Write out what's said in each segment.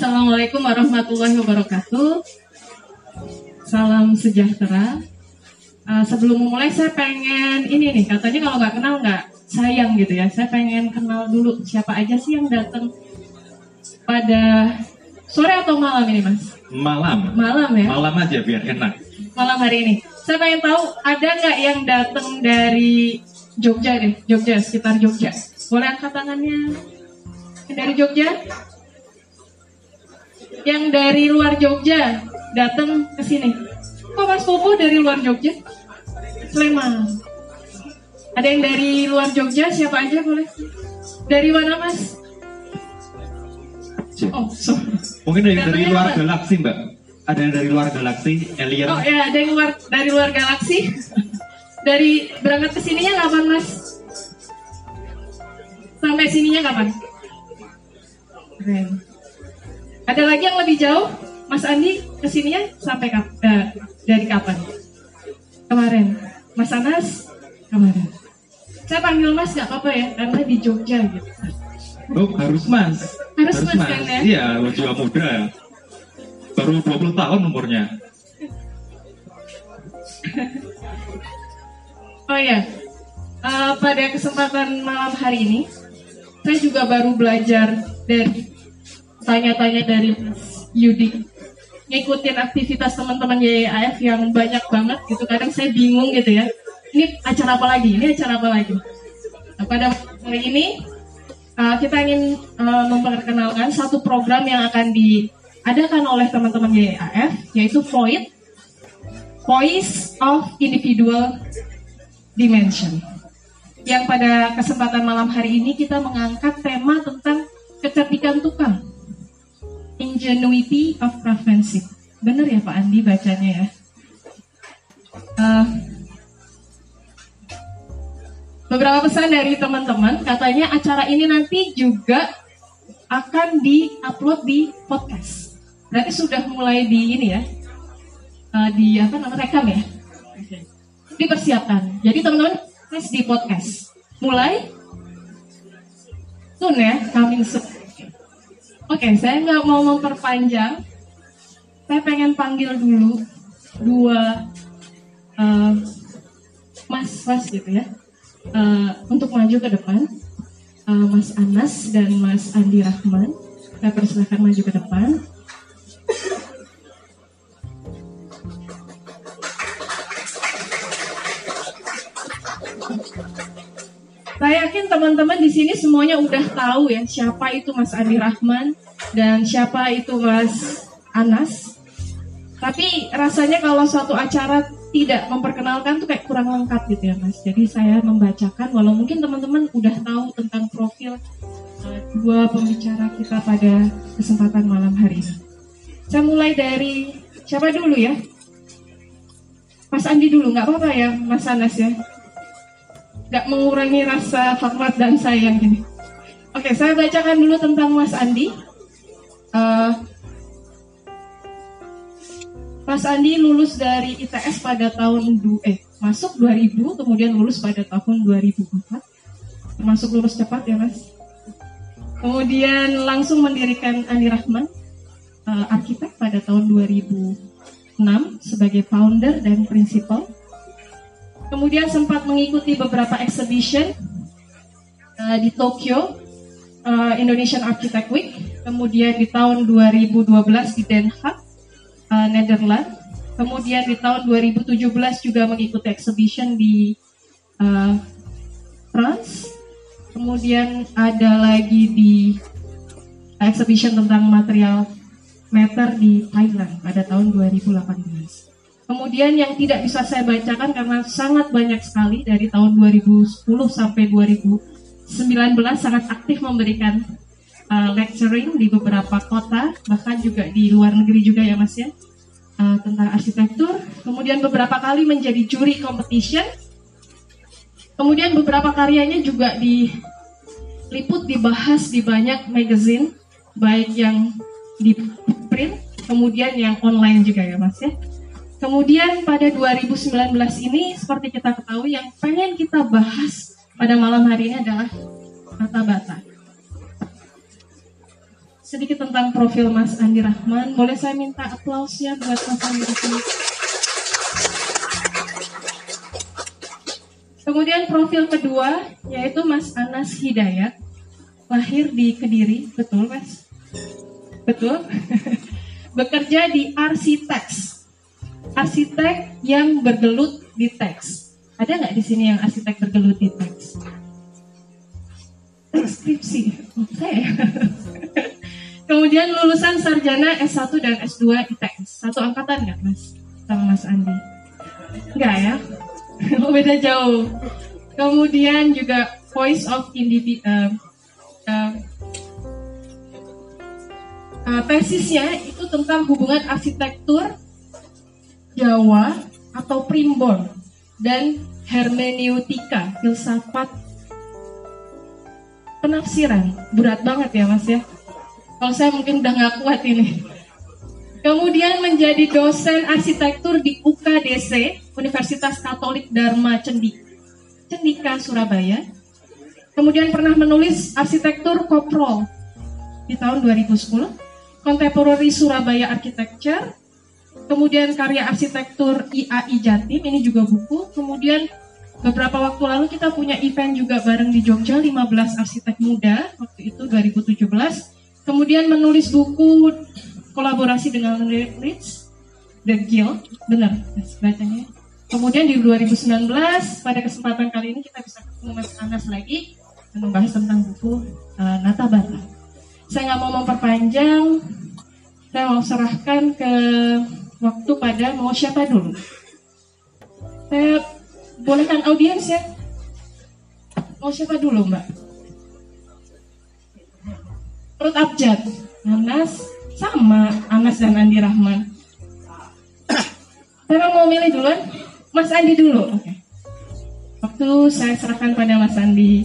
Assalamualaikum warahmatullahi wabarakatuh. Salam sejahtera. Uh, sebelum memulai saya pengen ini nih katanya kalau nggak kenal nggak sayang gitu ya. Saya pengen kenal dulu siapa aja sih yang datang pada sore atau malam ini mas? Malam. Malam ya. Malam aja biar enak. Malam hari ini. Saya pengen tahu ada nggak yang datang dari Jogja deh, Jogja sekitar Jogja. Boleh angkat tangannya? Dari Jogja? Yang dari luar Jogja datang ke sini. Kok Mas Popo dari luar Jogja? Sleman. Ada yang dari luar Jogja? Siapa aja boleh? Dari mana Mas? Oh, sorry. Mungkin dari, dari luar kapan? galaksi, Mbak. Ada yang dari luar galaksi, alien. Oh ya, ada yang luar dari luar galaksi. dari berangkat ke sininya kapan, Mas? Sampai sininya kapan? Keren. Ada lagi yang lebih jauh? Mas Andi ke sininya sampai kap eh, dari kapan? Kemarin. Mas Anas kemarin. Saya panggil Mas nggak apa-apa ya, karena di Jogja gitu. Oh, harus Mas. Harus Mas kan, ya? Iya, lu juga muda. Baru 20 tahun umurnya. Oh ya, Eh, pada kesempatan malam hari ini, saya juga baru belajar dari tanya-tanya dari Mas Yudi, ngikutin aktivitas teman-teman YAF yang banyak banget gitu. Kadang saya bingung gitu ya. Ini acara apa lagi? Ini acara apa lagi? Nah, pada hari ini eh, kita ingin eh, memperkenalkan satu program yang akan diadakan oleh teman-teman YAF, yaitu VOID, Voice of Individual Dimension. Yang pada kesempatan malam hari ini kita mengangkat tema tentang kecerdikan tukang. Ingenuity of craftsmanship. Bener ya Pak Andi bacanya ya? Eh, beberapa pesan dari teman-teman, katanya acara ini nanti juga akan di-upload di podcast. Berarti sudah mulai di ini ya, eh, di apa namanya rekam ya? Dipersiapkan. Jadi teman-teman tes di podcast. Mulai soon ya, coming soon. Oke, saya nggak mau memperpanjang. Saya pengen panggil dulu dua eh, mas-mas gitu ya, eh, untuk maju ke depan. Eh, mas Anas dan Mas Andi Rahman. Saya persilahkan maju ke depan. Saya yakin teman-teman di sini semuanya udah tahu ya siapa itu Mas Andi Rahman dan siapa itu Mas Anas. Tapi rasanya kalau suatu acara tidak memperkenalkan tuh kayak kurang lengkap gitu ya Mas. Jadi saya membacakan walau mungkin teman-teman udah tahu tentang profil uh, dua pembicara kita pada kesempatan malam hari ini. Saya mulai dari siapa dulu ya? Mas Andi dulu, nggak apa-apa ya Mas Anas ya nggak mengurangi rasa hormat dan sayang ini. Oke, saya bacakan dulu tentang Mas Andi. Eh, Mas Andi lulus dari ITS pada tahun du eh masuk 2000, kemudian lulus pada tahun 2004. Masuk lulus cepat ya Mas. Kemudian langsung mendirikan Andi Rahman eh, arsitek pada tahun 2006 sebagai founder dan principal. Kemudian sempat mengikuti beberapa exhibition uh, di Tokyo uh, Indonesian Architect Week, kemudian di tahun 2012 di Den Haag, uh, Netherlands, kemudian di tahun 2017 juga mengikuti exhibition di uh, France, kemudian ada lagi di exhibition tentang material meter di Thailand pada tahun 2018. Kemudian yang tidak bisa saya bacakan karena sangat banyak sekali dari tahun 2010 sampai 2019 sangat aktif memberikan uh, lecturing di beberapa kota, bahkan juga di luar negeri juga ya Mas ya, uh, tentang arsitektur. Kemudian beberapa kali menjadi juri competition. Kemudian beberapa karyanya juga diliput, dibahas di banyak magazine, baik yang di print, kemudian yang online juga ya Mas ya. Kemudian pada 2019 ini seperti kita ketahui yang pengen kita bahas pada malam hari ini adalah kata bata. Sedikit tentang profil Mas Andi Rahman. Boleh saya minta aplausnya buat Mas Andi Rahman? Kemudian profil kedua yaitu Mas Anas Hidayat, lahir di Kediri, betul Mas? Betul? Bekerja di Arsiteks, arsitek yang bergelut di teks. Ada nggak di sini yang arsitek bergelut di teks? Skripsi, oke. Kemudian lulusan sarjana S1 dan S2 ITS. Satu angkatan nggak Mas? Sama Mas Andi? Enggak ya? Beda jauh. Kemudian juga Voice of Individu uh, uh, uh, tesisnya itu tentang hubungan arsitektur Jawa atau primbon dan hermeneutika filsafat penafsiran. Berat banget ya mas ya? Kalau saya mungkin udah nggak kuat ini. Kemudian menjadi dosen arsitektur di UKDC Universitas Katolik Dharma Cendik Cendika Surabaya. Kemudian pernah menulis arsitektur koprol di tahun 2010 Contemporary Surabaya Architecture kemudian karya arsitektur IAI Jatim ini juga buku kemudian Beberapa waktu lalu kita punya event juga bareng di Jogja 15 arsitek muda waktu itu 2017. Kemudian menulis buku kolaborasi dengan Rich The Guild, benar bacanya. Kemudian di 2019 pada kesempatan kali ini kita bisa ketemu Mas Anas lagi membahas tentang buku uh, Nata Bata. Saya nggak mau memperpanjang, saya mau serahkan ke waktu pada mau siapa dulu. Saya bolehkan audiens ya. Mau siapa dulu mbak? Perut abjad, Anas sama Anas dan Andi Rahman. Saya mau milih duluan, Mas Andi dulu. Oke. Waktu saya serahkan pada Mas Andi.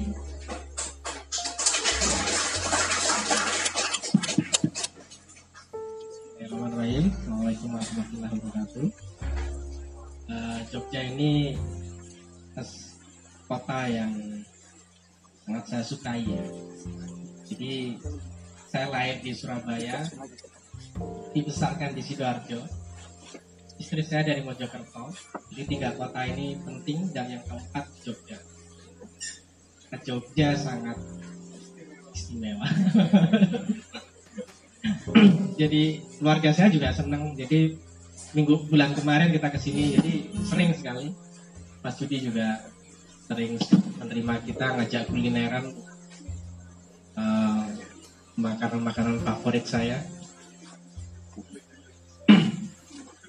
Kota yang sangat saya sukai ya. Jadi saya lahir di Surabaya, dibesarkan di Sidoarjo. Istri saya dari Mojokerto. Jadi tiga kota ini penting dan yang keempat Jogja. Ke Jogja sangat istimewa. jadi keluarga saya juga senang. Jadi minggu bulan kemarin kita ke sini, jadi sering sekali. Mas Judi juga sering menerima kita ngajak kulineran makanan-makanan uh, favorit saya.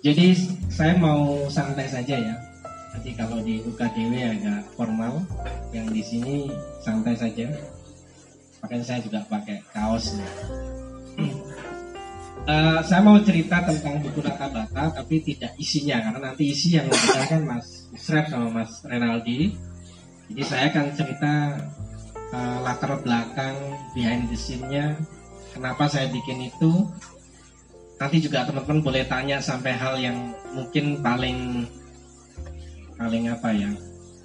Jadi saya mau santai saja ya. Nanti kalau di UKDW agak formal, yang di sini santai saja. Makanya saya juga pakai kaos. Uh, saya mau cerita tentang buku Nata Bata, tapi tidak isinya karena nanti isi yang membicarakan Mas Isref sama Mas Renaldi jadi saya akan cerita uh, latar belakang behind the scene-nya, kenapa saya bikin itu. Nanti juga teman-teman boleh tanya sampai hal yang mungkin paling paling apa ya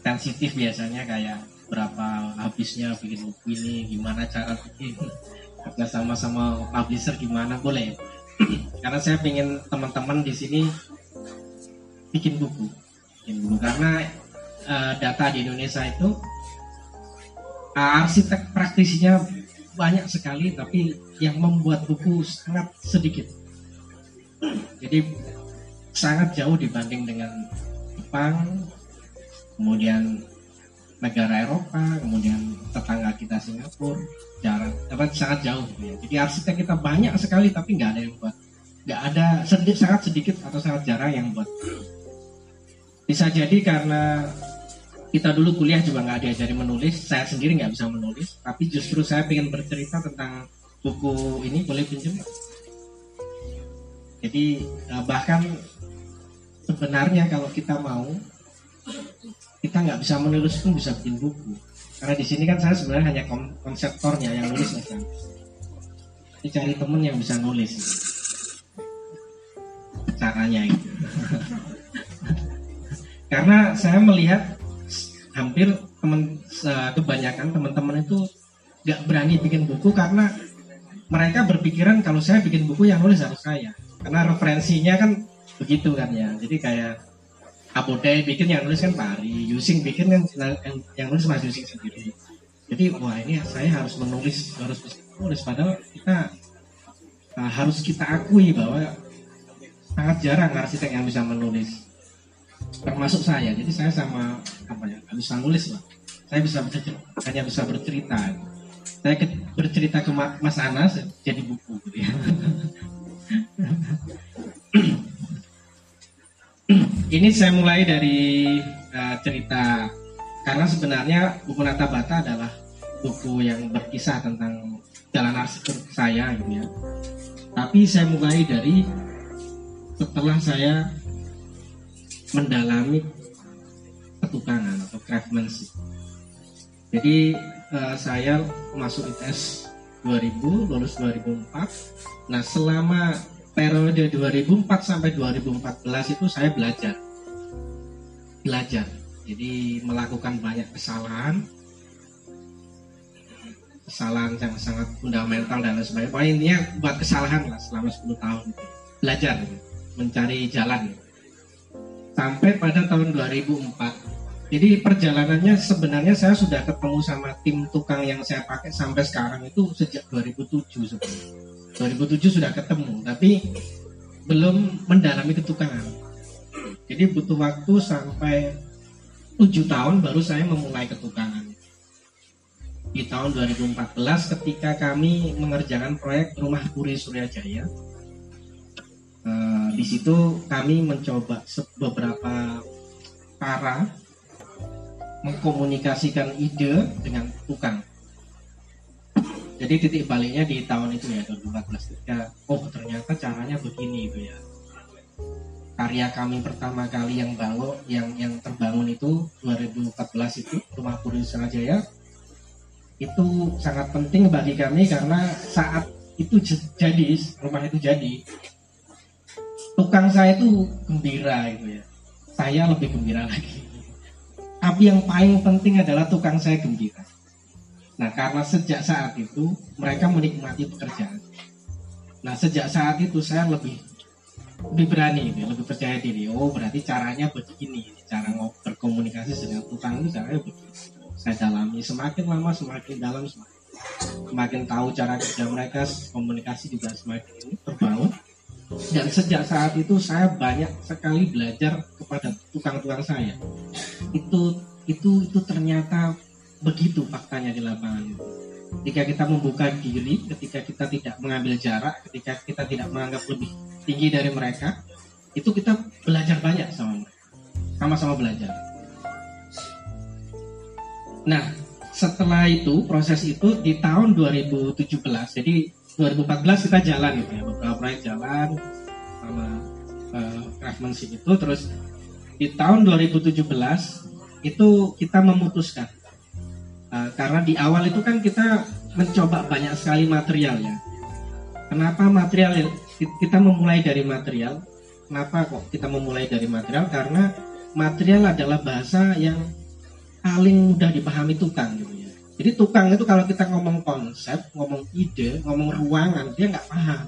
sensitif biasanya kayak berapa habisnya bikin buku ini, gimana cara bikin kerja sama sama publisher gimana boleh. karena saya ingin teman-teman di sini bikin buku, bikin buku karena uh, data di Indonesia itu uh, arsitek praktisinya banyak sekali tapi yang membuat buku sangat sedikit jadi sangat jauh dibanding dengan Jepang kemudian negara Eropa kemudian tetangga kita Singapura jarak apa sangat jauh gitu ya. jadi arsitek kita banyak sekali tapi nggak ada yang buat nggak ada sedikit sangat sedikit atau sangat jarang yang buat bisa jadi karena kita dulu kuliah juga nggak diajari menulis, saya sendiri nggak bisa menulis, tapi justru saya ingin bercerita tentang buku ini boleh pinjam? Jadi eh, bahkan sebenarnya kalau kita mau, kita nggak bisa menulis pun bisa bikin buku. Karena di sini kan saya sebenarnya hanya konseptornya yang nulis kan. Cari temen yang bisa nulis. Caranya itu. Karena saya melihat hampir teman kebanyakan teman-teman itu nggak berani bikin buku karena mereka berpikiran kalau saya bikin buku yang nulis harus saya karena referensinya kan begitu kan ya. Jadi kayak Abode bikin yang nulis kan Pak Ari, Yusing bikin kan yang, yang nulis Mas Yusing sendiri. Jadi wah ini saya harus menulis harus menulis. Padahal kita uh, harus kita akui bahwa sangat jarang arsitek yang bisa menulis termasuk saya. Jadi saya sama apa ya nggak bisa nulis lah. Saya bisa bercerita, hanya bisa bercerita. Saya ke, bercerita ke Mas Anas jadi buku gitu ya. Ini saya mulai dari uh, cerita. Karena sebenarnya buku Nata Bata adalah buku yang berkisah tentang jalan arsitek saya gitu ya. Tapi saya mulai dari setelah saya mendalami ketukangan atau craftsmanship. Jadi uh, saya masuk ITS 2000, lulus 2004. Nah selama periode 2004 sampai 2014 itu saya belajar. Belajar. Jadi melakukan banyak kesalahan. Kesalahan yang sangat fundamental dan lain sebagainya. Pokoknya buat kesalahan lah selama 10 tahun belajar mencari jalan sampai pada tahun 2004 jadi perjalanannya sebenarnya saya sudah ketemu sama tim tukang yang saya pakai sampai sekarang itu sejak 2007 sebenarnya. 2007 sudah ketemu tapi belum mendalami ketukangan. Jadi butuh waktu sampai 7 tahun baru saya memulai ketukangan. Di tahun 2014 ketika kami mengerjakan proyek rumah Puri Suryajaya eh, di situ kami mencoba beberapa cara mengkomunikasikan ide dengan tukang. Jadi titik baliknya di tahun itu ya 2014 ketika oh ternyata caranya begini itu ya. Karya kami pertama kali yang bangun yang yang terbangun itu 2014 itu rumah Puri Jaya itu sangat penting bagi kami karena saat itu jadi rumah itu jadi tukang saya itu gembira itu ya saya lebih gembira lagi tapi yang paling penting adalah tukang saya gembira Nah, karena sejak saat itu mereka menikmati pekerjaan. Nah, sejak saat itu saya lebih lebih berani, lebih percaya diri. Oh, berarti caranya begini, cara berkomunikasi dengan tukang itu caranya begini. Saya dalami semakin lama semakin dalam semakin, semakin tahu cara kerja mereka, komunikasi juga semakin terbangun. Dan sejak saat itu saya banyak sekali belajar kepada tukang-tukang saya. Itu itu itu ternyata begitu faktanya di lapangan. Ketika kita membuka diri, ketika kita tidak mengambil jarak, ketika kita tidak menganggap lebih tinggi dari mereka, itu kita belajar banyak sama mereka. Sama-sama belajar. Nah, setelah itu, proses itu di tahun 2017, jadi 2014 kita jalan gitu ya, beberapa proyek jalan sama uh, craftsmanship itu, terus di tahun 2017 itu kita memutuskan Uh, karena di awal itu kan kita mencoba banyak sekali material ya. Kenapa material kita memulai dari material? Kenapa kok kita memulai dari material? Karena material adalah bahasa yang paling mudah dipahami tukang gitu ya. Jadi tukang itu kalau kita ngomong konsep, ngomong ide, ngomong ruangan, dia nggak paham.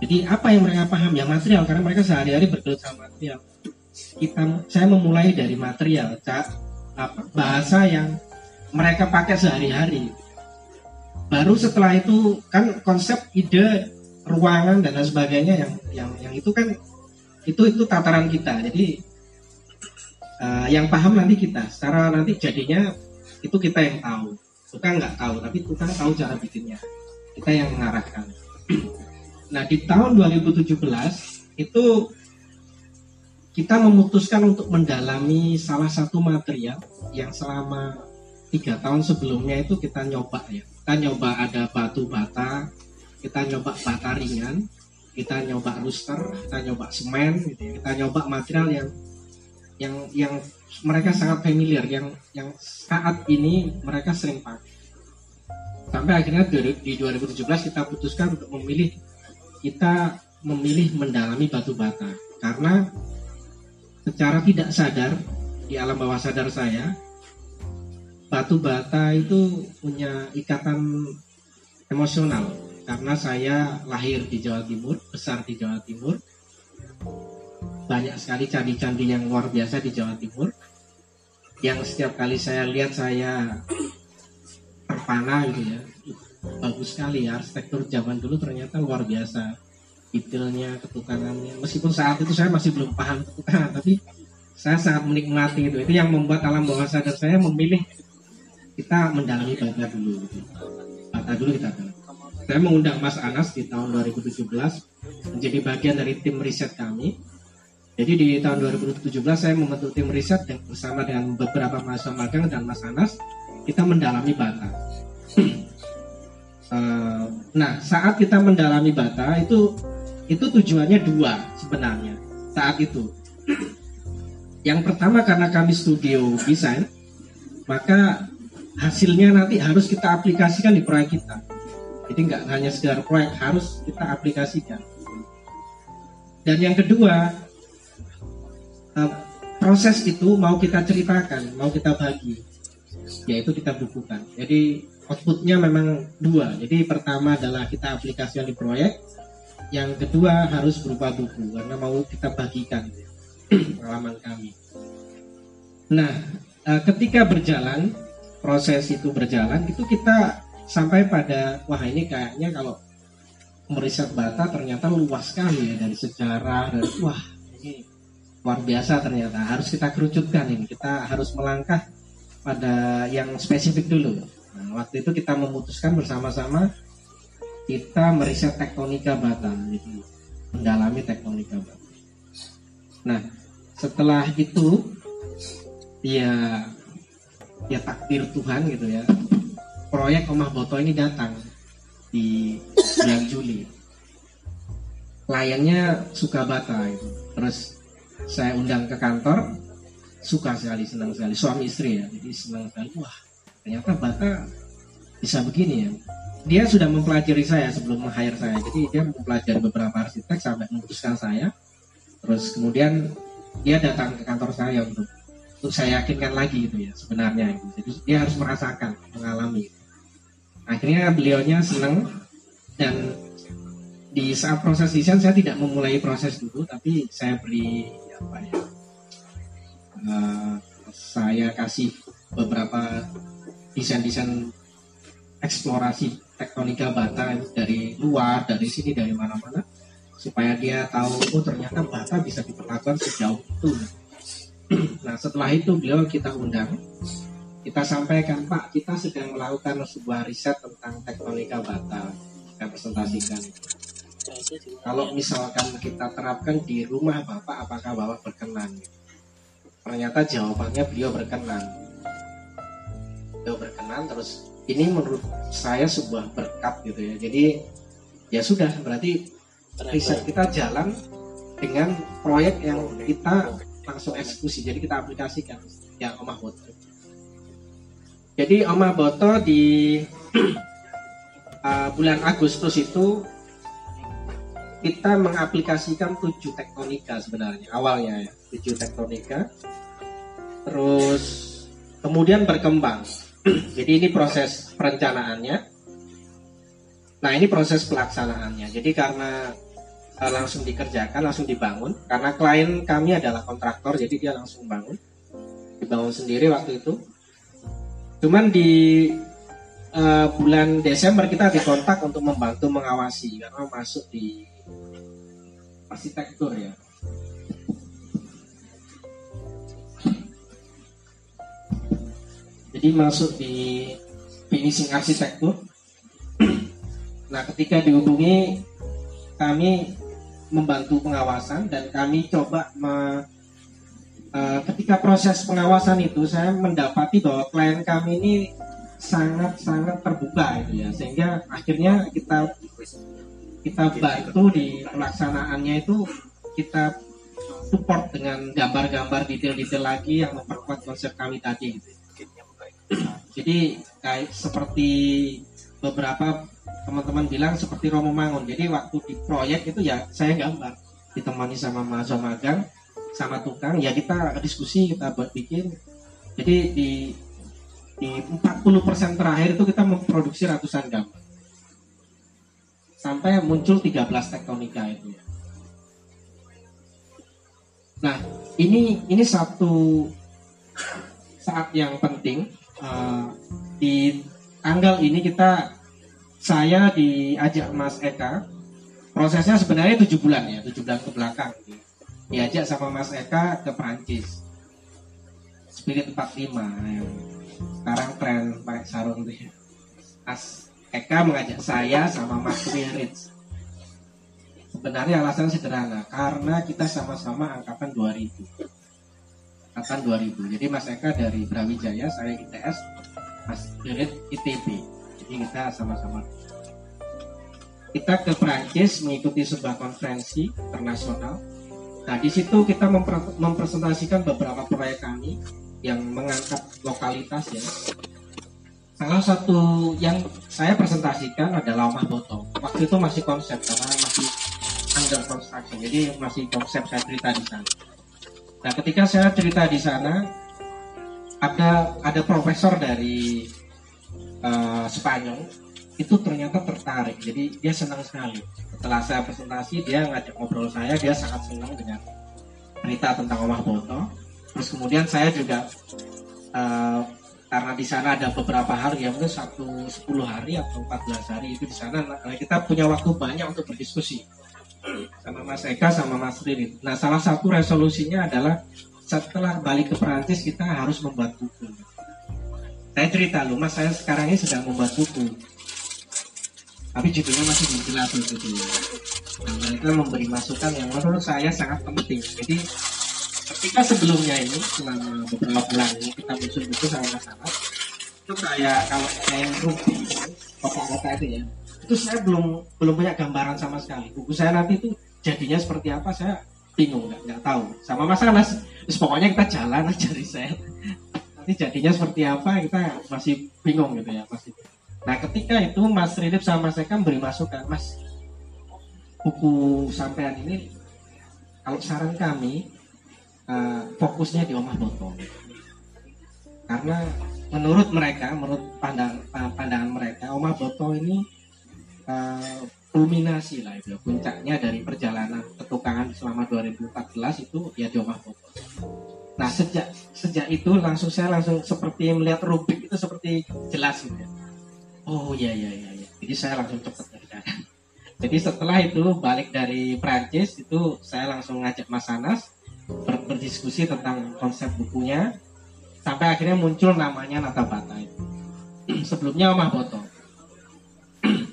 Jadi apa yang mereka paham ya material karena mereka sehari-hari bergelut sama material. Kita saya memulai dari material, cak, apa, bahasa yang mereka pakai sehari-hari. Baru setelah itu kan konsep ide ruangan dan lain sebagainya yang yang yang itu kan itu itu tataran kita. Jadi uh, yang paham nanti kita. Secara nanti jadinya itu kita yang tahu. Tukang nggak tahu, tapi tukang tahu cara bikinnya. Kita yang mengarahkan. nah di tahun 2017 itu kita memutuskan untuk mendalami salah satu material yang selama tiga tahun sebelumnya itu kita nyoba ya kita nyoba ada batu bata kita nyoba bata ringan kita nyoba rooster kita nyoba semen gitu ya. kita nyoba material yang yang yang mereka sangat familiar yang yang saat ini mereka sering pakai. Sampai akhirnya di 2017 kita putuskan untuk memilih kita memilih mendalami batu bata. Karena secara tidak sadar di alam bawah sadar saya batu bata itu punya ikatan emosional. Karena saya lahir di Jawa Timur, besar di Jawa Timur. Banyak sekali candi-candi yang luar biasa di Jawa Timur. Yang setiap kali saya lihat saya terpana gitu ya. Bagus sekali ya arsitektur zaman dulu ternyata luar biasa. Detailnya, ketukanannya. Meskipun saat itu saya masih belum paham ketukanan, tapi saya sangat menikmati itu. Itu yang membuat alam bawah sadar saya memilih kita mendalami bata dulu. Gitu. Bata dulu kita dalami saya mengundang Mas Anas di tahun 2017 menjadi bagian dari tim riset kami. Jadi di tahun 2017 saya membentuk tim riset yang bersama dengan beberapa mahasiswa magang dan Mas Anas kita mendalami bata. Eh, nah saat kita mendalami bata itu itu tujuannya dua sebenarnya saat itu. Yang pertama karena kami studio desain, maka hasilnya nanti harus kita aplikasikan di proyek kita. Jadi nggak hanya sekedar proyek, harus kita aplikasikan. Dan yang kedua, eh, proses itu mau kita ceritakan, mau kita bagi, yaitu kita bukukan. Jadi outputnya memang dua. Jadi pertama adalah kita aplikasikan di proyek, yang kedua harus berupa buku karena mau kita bagikan pengalaman kami. Nah, eh, ketika berjalan proses itu berjalan, itu kita sampai pada wah ini kayaknya kalau meriset bata ternyata luas sekali ya dari sejarah dan wah ini luar biasa ternyata. Harus kita kerucutkan ini. Kita harus melangkah pada yang spesifik dulu. Nah, waktu itu kita memutuskan bersama-sama kita meriset tektonika bata gitu. Mendalami tektonika bata. Nah setelah itu ya ya takdir Tuhan gitu ya. Proyek Omah Boto ini datang di bulan Juli. Kliennya suka bata itu. Terus saya undang ke kantor, suka sekali, senang sekali. Suami istri ya, jadi senang sekali. Wah, ternyata bata bisa begini ya. Dia sudah mempelajari saya sebelum meng-hire saya. Jadi dia mempelajari beberapa arsitek sampai memutuskan saya. Terus kemudian dia datang ke kantor saya untuk untuk saya yakinkan lagi gitu ya sebenarnya itu. Jadi dia harus merasakan, mengalami akhirnya beliaunya senang dan di saat proses desain saya tidak memulai proses dulu tapi saya beri apa ya uh, saya kasih beberapa desain-desain eksplorasi tektonika bata dari luar dari sini dari mana-mana supaya dia tahu oh ternyata bata bisa diperlakukan sejauh itu. Nah setelah itu beliau kita undang kita sampaikan Pak kita sedang melakukan sebuah riset tentang tektonika bata. Kita presentasikan kalau misalkan kita terapkan di rumah Bapak apakah Bapak berkenan? Ternyata jawabannya beliau berkenan. Beliau berkenan terus ini menurut saya sebuah berkat gitu ya. Jadi ya sudah berarti riset kita jalan dengan proyek yang kita langsung eksekusi. Jadi kita aplikasikan. Yang Omah Boto. Jadi Oma Boto di uh, bulan Agustus itu kita mengaplikasikan tujuh tektonika sebenarnya awalnya ya tujuh tektonika. Terus kemudian berkembang. Jadi ini proses perencanaannya. Nah ini proses pelaksanaannya. Jadi karena uh, langsung dikerjakan langsung dibangun karena klien kami adalah kontraktor jadi dia langsung bangun. Dibangun sendiri waktu itu. Cuman di uh, bulan Desember kita dikontak untuk membantu mengawasi karena masuk di arsitektur ya. Jadi masuk di finishing arsitektur. Nah, ketika dihubungi kami membantu pengawasan dan kami coba me Eh, ketika proses pengawasan itu saya mendapati bahwa klien kami ini sangat-sangat terbuka itu ya sehingga akhirnya kita kita bantu di pelaksanaannya itu kita support dengan gambar-gambar detail-detail lagi yang memperkuat konsep kami tadi gitu. Jadi kayak seperti beberapa teman-teman bilang seperti Romo Mangun. Jadi waktu di proyek itu ya saya gambar ditemani sama mahasiswa magang sama tukang ya kita diskusi kita buat bikin jadi di di 40% terakhir itu kita memproduksi ratusan gambar sampai muncul 13 tektonika itu ya. Nah, ini ini satu saat yang penting. Uh, di tanggal ini kita saya diajak Mas Eka. Prosesnya sebenarnya tujuh bulan ya tujuh bulan ke belakang. Diajak sama Mas Eka ke Prancis Spirit 45 yang sekarang tren pakai sarung tuh ya. Mas Eka mengajak saya sama Mas Rich Sebenarnya alasan sederhana, karena kita sama-sama angkatan 2000. Angkatan 2000. Jadi Mas Eka dari Brawijaya, saya ITS, Mas Dirit ITB. Jadi kita sama-sama. Kita ke Prancis mengikuti sebuah konferensi internasional. Nah di situ kita mempre mempresentasikan beberapa proyek kami yang mengangkat lokalitas ya. Salah satu yang saya presentasikan adalah Omah Botong. Waktu itu masih konsep karena masih under construction. Jadi masih konsep saya cerita di sana. Nah ketika saya cerita di sana ada ada profesor dari uh, Spanyol. Itu ternyata tertarik. Jadi dia senang sekali. Setelah saya presentasi dia ngajak ngobrol saya. Dia sangat senang dengan cerita tentang Omah Boto terus kemudian saya juga uh, karena di sana ada beberapa hari ya mungkin satu 10 hari atau 14 hari itu di sana nah, kita punya waktu banyak untuk berdiskusi sama Mas Eka sama Mas Riri. Nah salah satu resolusinya adalah setelah balik ke Perancis kita harus membuat buku. Saya cerita loh, Mas saya sekarang ini sedang membuat buku. Tapi judulnya masih belum jelas gitu. Nah, mereka memberi masukan yang menurut saya sangat penting. Jadi ketika sebelumnya ini selama beberapa bulan ini kita muncul buku sama Mas Anas, itu kayak kalau saya rugi, kota-kota itu ya, itu saya belum belum punya gambaran sama sekali. Buku saya nanti itu jadinya seperti apa saya bingung nggak nggak tahu. Sama Mas Anas. Terus pokoknya kita jalan aja riset nanti jadinya seperti apa kita masih bingung gitu ya masih nah ketika itu Mas Ridip sama Mas Eka beri masukan Mas buku sampean ini kalau saran kami uh, fokusnya di Omah Botol karena menurut mereka menurut pandang, pandangan mereka Omah Boto ini uh, lah itu puncaknya dari perjalanan ketukangan selama 2014 itu ya di Omah Foto. Nah sejak sejak itu langsung saya langsung seperti melihat Rubik itu seperti jelas gitu ya. Oh iya iya iya. iya. Jadi saya langsung cepat. Jadi setelah itu balik dari Prancis itu saya langsung ngajak Mas Anas ber berdiskusi tentang konsep bukunya sampai akhirnya muncul namanya Nata Bata itu. Sebelumnya Omah Boto.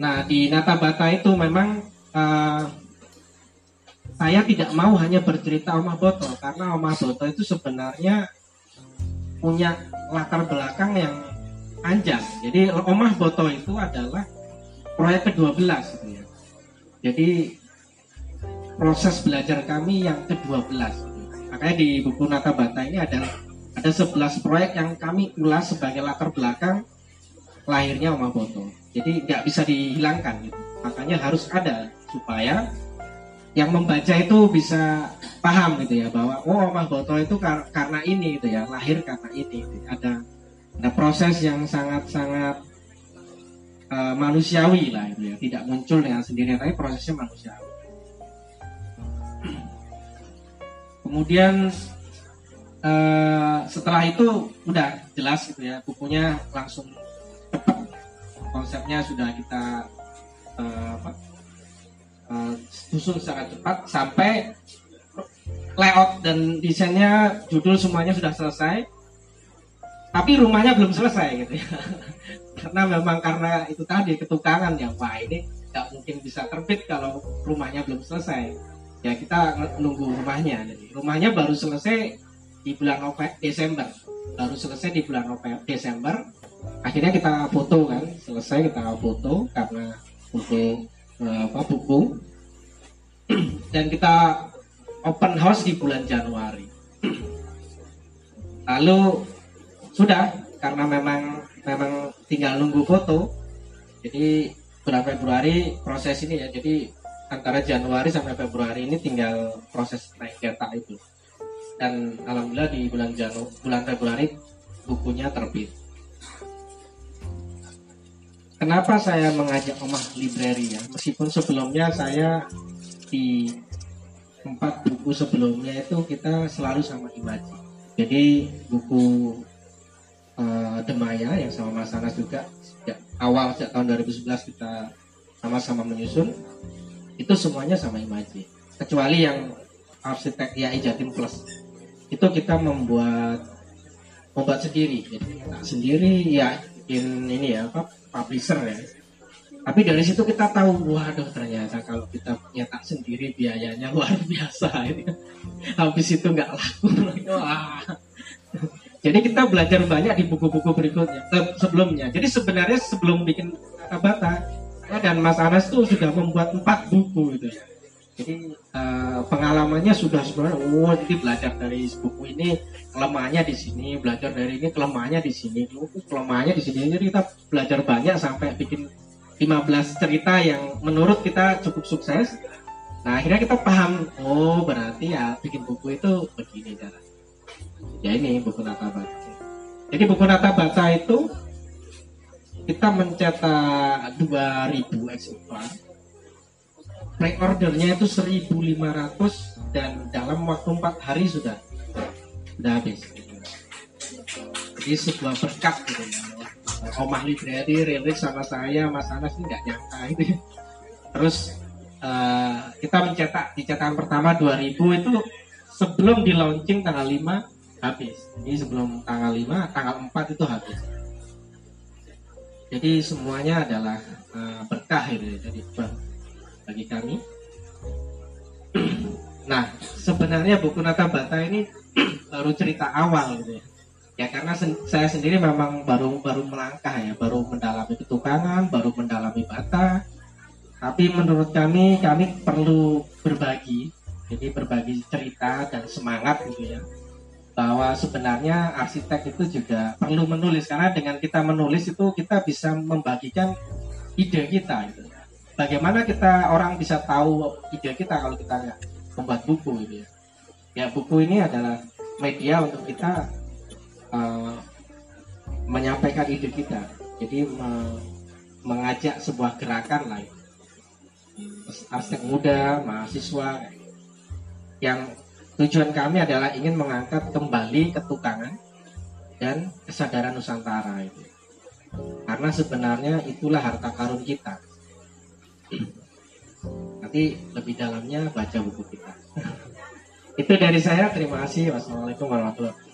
Nah di Nata Bata itu memang uh, saya tidak mau hanya bercerita Omah Boto karena Omah Boto itu sebenarnya punya latar belakang yang panjang. Jadi Omah Boto itu adalah proyek ke-12 gitu ya. Jadi proses belajar kami yang ke-12. Makanya di buku Nata Bata ini ada ada 11 proyek yang kami ulas sebagai latar belakang lahirnya Omah Boto jadi nggak bisa dihilangkan gitu makanya harus ada supaya yang membaca itu bisa paham gitu ya bahwa oh Omah Boto itu kar karena ini gitu ya lahir karena ini gitu. ada ada proses yang sangat sangat uh, manusiawi lah itu ya tidak muncul dengan sendirinya tapi prosesnya manusiawi kemudian uh, setelah itu udah jelas gitu ya bukunya langsung konsepnya sudah kita uh, apa, uh, susun secara cepat sampai layout dan desainnya judul semuanya sudah selesai. Tapi rumahnya belum selesai gitu ya. Karena memang karena itu tadi ketukangan ya wah ini nggak mungkin bisa terbit kalau rumahnya belum selesai ya kita nunggu rumahnya. Jadi rumahnya baru selesai di bulan November Desember. Baru selesai di bulan November Desember. Akhirnya kita foto kan. Selesai kita foto karena untuk uh, apa buku. Dan kita open house di bulan Januari. Lalu sudah karena memang memang tinggal nunggu foto. Jadi bulan Februari proses ini ya. Jadi antara Januari sampai Februari ini tinggal proses naik data itu dan alhamdulillah di bulan Janu bulan Februari bukunya terbit kenapa saya mengajak Omah Library ya? Meskipun sebelumnya saya di empat buku sebelumnya itu kita selalu sama Imaji. Jadi buku uh, Demaya yang sama Mas Anas juga sejak awal sejak tahun 2011 kita sama-sama menyusun itu semuanya sama Imaji. Kecuali yang arsitek YAI Jatim Plus. Itu kita membuat membuat sendiri. Jadi nah, sendiri ya bikin ini ya apa publisher ya. Tapi dari situ kita tahu waduh ternyata kalau kita nyetak sendiri biayanya luar biasa. Ini habis itu nggak laku. Wah. Jadi kita belajar banyak di buku-buku berikutnya sebelumnya. Jadi sebenarnya sebelum bikin kata bata dan Mas Anas tuh sudah membuat empat buku itu jadi uh, pengalamannya sudah sebenarnya oh jadi belajar dari buku ini kelemahannya di sini belajar dari ini kelemahannya di sini kelemahannya di sini jadi kita belajar banyak sampai bikin 15 cerita yang menurut kita cukup sukses. Nah akhirnya kita paham, oh berarti ya bikin buku itu begini cara. Ya ini buku Nata Baca. Jadi buku Nata Baca itu kita mencetak 2000 eksemplar. Pre-ordernya itu 1500 dan dalam waktu 4 hari sudah sudah habis. Jadi sebuah berkat gitu ya Omah Library rilis sama saya Mas Anas ini nggak nyangka itu terus uh, kita mencetak di cetakan pertama 2000 itu sebelum di launching tanggal 5 habis jadi sebelum tanggal 5 tanggal 4 itu habis jadi semuanya adalah uh, berkah ini jadi bagi kami. Nah sebenarnya buku Nata Bata ini baru cerita awal gitu ya. Ya karena sen saya sendiri memang baru baru melangkah ya baru mendalami ketukangan baru mendalami bata. Tapi menurut kami kami perlu berbagi jadi berbagi cerita dan semangat gitu ya bahwa sebenarnya arsitek itu juga perlu menulis. Karena dengan kita menulis itu kita bisa membagikan ide kita gitu. bagaimana kita orang bisa tahu ide kita kalau kita membuat buku gitu ya. Ya buku ini adalah media untuk kita uh, menyampaikan ide kita. Jadi me mengajak sebuah gerakan lain arsitek muda mahasiswa yang tujuan kami adalah ingin mengangkat kembali ketukangan dan kesadaran Nusantara itu. Karena sebenarnya itulah harta karun kita. Nanti lebih dalamnya baca buku kita. Itu dari saya. Terima kasih. Wassalamualaikum warahmatullahi wabarakatuh